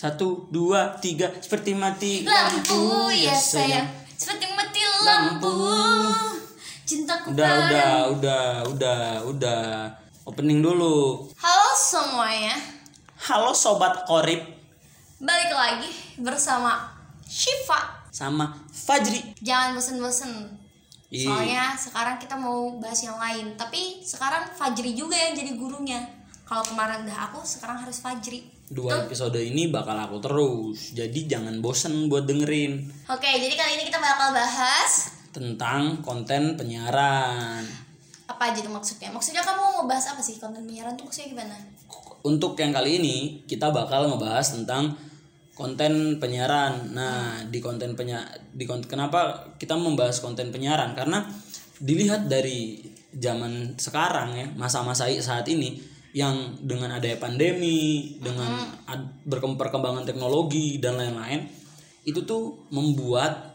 Satu, dua, tiga, seperti mati Lampu ya sayang. Seperti mati lampu. Cintaku Udah, kan udah, udah, udah, udah. Opening dulu. Halo semuanya. Halo sobat korip Balik lagi bersama Shiva. Sama Fajri. Jangan bosen-bosen. Soalnya sekarang kita mau bahas yang lain. Tapi sekarang Fajri juga yang jadi gurunya. Kalau kemarin udah aku, sekarang harus Fajri Dua episode ini bakal aku terus. Jadi jangan bosen buat dengerin Oke, jadi kali ini kita bakal bahas tentang konten penyiaran. Apa aja tuh maksudnya? Maksudnya kamu mau bahas apa sih? Konten penyiaran tuh maksudnya gimana? Untuk yang kali ini kita bakal ngebahas tentang konten penyiaran. Nah, di konten penya di konten kenapa kita membahas konten penyiaran? Karena dilihat dari zaman sekarang ya, masa-masa saat ini yang dengan adanya pandemi, dengan ad- berkem- perkembangan teknologi dan lain-lain, itu tuh membuat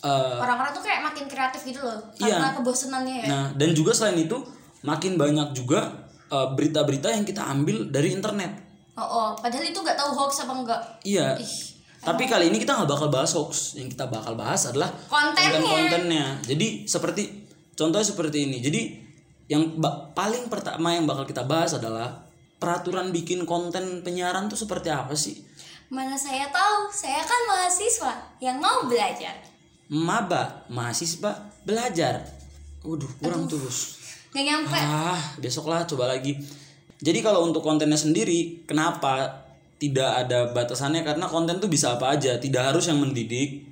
eh, Orang-orang tuh kayak makin kreatif gitu loh Iya. Karena kebosenannya ya Nah, dan juga selain itu makin banyak juga eh, berita-berita yang kita ambil dari internet. Oh, oh, padahal itu nggak tahu hoax apa enggak. Iya. Ih, Tapi kali ini kita nggak bakal bahas hoax. Yang kita bakal bahas adalah Kontennya. konten-kontennya. Jadi seperti contohnya seperti ini. Jadi yang paling pertama yang bakal kita bahas adalah peraturan bikin konten penyiaran tuh seperti apa sih? mana saya tahu, saya kan mahasiswa yang mau belajar. Maba, mahasiswa belajar. Waduh, kurang tulus. Nggak nyampe. Ah, besoklah coba lagi. Jadi kalau untuk kontennya sendiri, kenapa tidak ada batasannya? Karena konten tuh bisa apa aja, tidak harus yang mendidik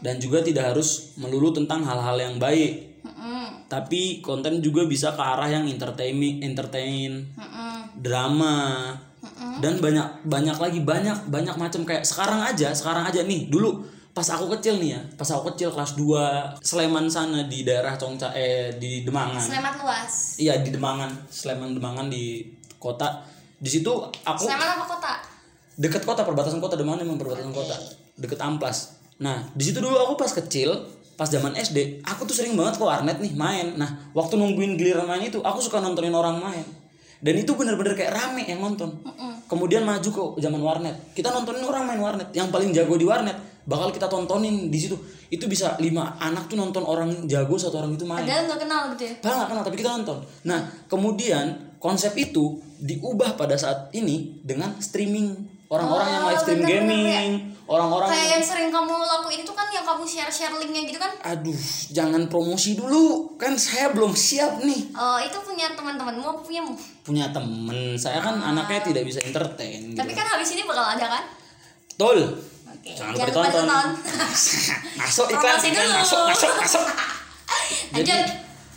dan juga tidak harus melulu tentang hal-hal yang baik. Tapi konten juga bisa ke arah yang entertain, entertain, mm-mm, drama, dan banyak banyak lagi banyak banyak macam kayak sekarang aja, sekarang aja nih dulu pas aku kecil nih ya, pas aku kecil kelas 2 Sleman sana di daerah Congca eh di Demangan. Slemat luas. Iya di Demangan, Sleman Demangan di kota. Di situ aku Slemat apa kota? deket kota perbatasan kota Demangan memang perbatasan kota, deket Amplas. Nah di situ dulu aku pas kecil, pas zaman SD, aku tuh sering banget ke warnet nih main. Nah waktu nungguin giliran main itu, aku suka nontonin orang main. Dan itu bener-bener kayak rame yang nonton. Kemudian maju ke zaman warnet, kita nontonin orang main warnet. Yang paling jago di warnet bakal kita tontonin di situ. Itu bisa lima anak tuh nonton orang jago satu orang itu main. Padahal nggak kenal gitu ya. Padahal nggak kenal tapi kita nonton. Nah kemudian konsep itu diubah pada saat ini dengan streaming orang-orang yang Oh, live stream bener-bener gaming, orang-orang Kayak yang yang sering kamu lakuin itu kan yang kamu share-share linknya gitu kan? aduh jangan promosi dulu kan saya belum siap nih Oh, itu punya teman-temanmu apa punyamu? punya temen saya kan anaknya tidak bisa entertain gitu. Tapi kan habis ini bakal ada kan? Betul. Oke. Jangan Jangan lupa ditonton. ditonton. masuk iklan, iklan masuk masuk masuk. jadi,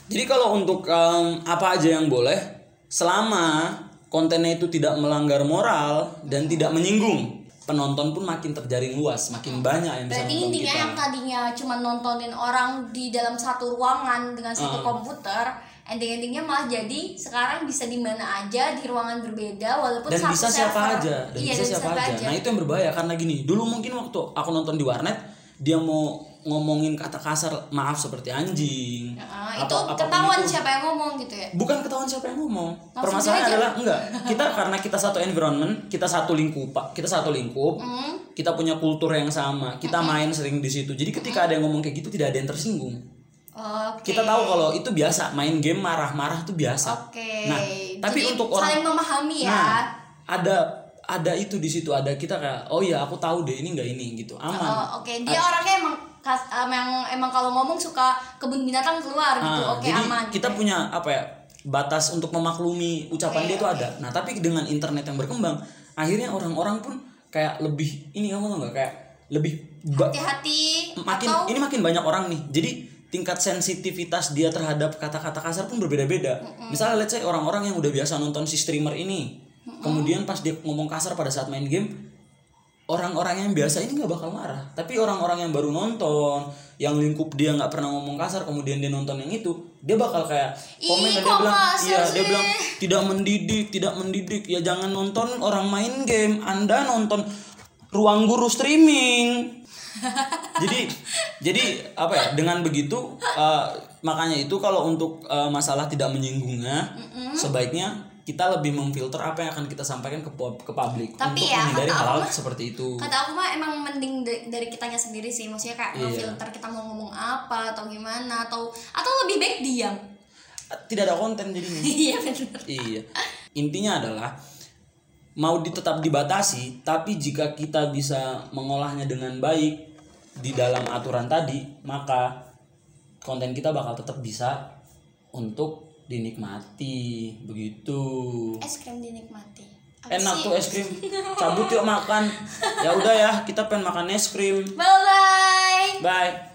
jadi kalau untuk em, apa aja yang boleh selama kontennya itu tidak melanggar moral dan tidak menyinggung penonton pun makin terjaring luas makin banyak yang bisa Berarti nonton intinya kita yang tadinya cuma nontonin orang di dalam satu ruangan dengan satu Ah. komputer, ending-endingnya malah jadi sekarang bisa di mana aja di ruangan berbeda walaupun dan satu bisa siapa server. aja dan iya, bisa siapa aja. nah itu yang berbahaya karena gini dulu mungkin waktu aku nonton di warnet dia mau ngomongin kata kasar maaf seperti anjing apa- itu ketahuan itu. siapa yang ngomong gitu ya. bukan ketahuan siapa yang ngomong Langsung permasalahan aja. adalah enggak kita karena kita satu environment kita satu lingkup Pak. kita satu lingkup Hmm. kita punya kultur yang sama kita main sering di situ jadi ketika ada yang ngomong kayak gitu tidak ada yang tersinggung Oke. kita tahu kalau itu biasa main game marah-marah itu biasa Oke. nah tapi Jadi untuk orang saling memahami ya. nah ada ada itu di situ ada kita kayak oh ya aku tahu deh ini enggak ini gitu aman Oh, oke. Dia orangnya emang kas- emang emang kalau ngomong suka kebun binatang keluar gitu. Ah, oke jadi aman. kita gitu. punya apa ya batas untuk memaklumi ucapan Oke, dia itu oke. ada. Nah tapi dengan internet yang berkembang, akhirnya orang-orang pun kayak lebih ini kamu tau nggak kayak lebih hati-hati makin atau ini makin banyak orang nih. Jadi tingkat sensitivitas dia terhadap kata-kata kasar pun berbeda-beda. Misalnya let's say orang-orang yang udah biasa nonton si streamer ini, kemudian pas dia ngomong kasar pada saat main game, orang-orang yang biasa ini nggak bakal marah. Tapi orang-orang yang baru nonton yang lingkup dia nggak pernah ngomong kasar kemudian dia nonton yang itu dia bakal kayak komen Ih, dan dia bilang iya dia sih?" bilang tidak mendidik tidak mendidik. Ya jangan nonton orang main game. Anda nonton ruang guru streaming. Jadi jadi apa ya dengan begitu eh, makanya itu kalau untuk eh, masalah tidak menyinggungnya sebaiknya kita lebih memfilter apa yang akan kita sampaikan ke ke publik Tapi untuk ya, menghindari hal mah- seperti itu kata aku mah emang mending da- dari kitanya sendiri sih maksudnya kayak Iya. filter kita mau ngomong apa atau gimana atau atau lebih baik diam tidak ada konten jadinya iya benar Iya. Intinya adalah mau di, tetap dibatasi, tapi jika kita bisa mengolahnya dengan baik di dalam aturan tadi, maka konten kita bakal tetap bisa untuk dinikmati. Begitu. es krim dinikmati Apa Enak sih? tuh es krim. Cabut yuk makan. Ya udah ya, kita pengen makan es krim. bye bye Bye.